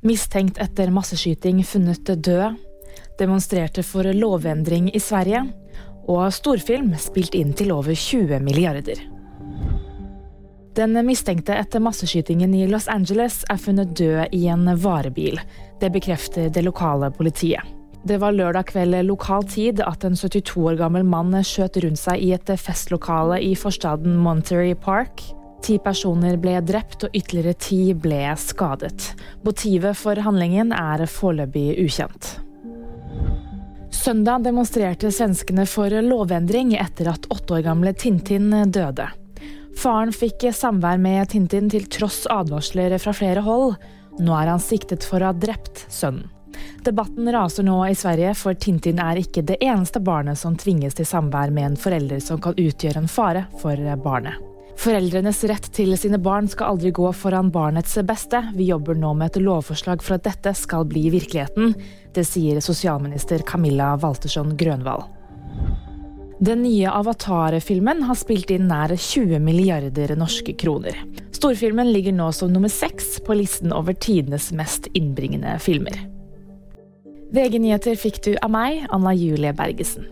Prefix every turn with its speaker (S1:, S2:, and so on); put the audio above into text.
S1: Mistenkt etter masseskyting funnet død. Demonstrerte for lovendring i Sverige. Og storfilm spilt inn til over 20 milliarder. Den mistenkte etter masseskytingen i Los Angeles er funnet død i en varebil. Det bekrefter det lokale politiet. Det var lørdag kveld lokal tid at en 72 år gammel mann skjøt rundt seg i et festlokale i forstaden Monterey Park. Ti personer ble drept og ytterligere ti ble skadet. Motivet for handlingen er foreløpig ukjent. Søndag demonstrerte svenskene for lovendring etter at åtte år gamle Tintin døde. Faren fikk samvær med Tintin til tross advarsler fra flere hold. Nå er han siktet for å ha drept sønnen. Debatten raser nå i Sverige, for Tintin er ikke det eneste barnet som tvinges til samvær med en forelder som kan utgjøre en fare for barnet. Foreldrenes rett til sine barn skal aldri gå foran barnets beste. Vi jobber nå med et lovforslag for at dette skal bli virkeligheten. Det sier sosialminister Camilla Waltersson Grønvald. Den nye Avatar-filmen har spilt inn nær 20 milliarder norske kroner. Storfilmen ligger nå som nummer seks på listen over tidenes mest innbringende filmer. VG-nyheter fikk du av meg, Anna Julie Bergesen.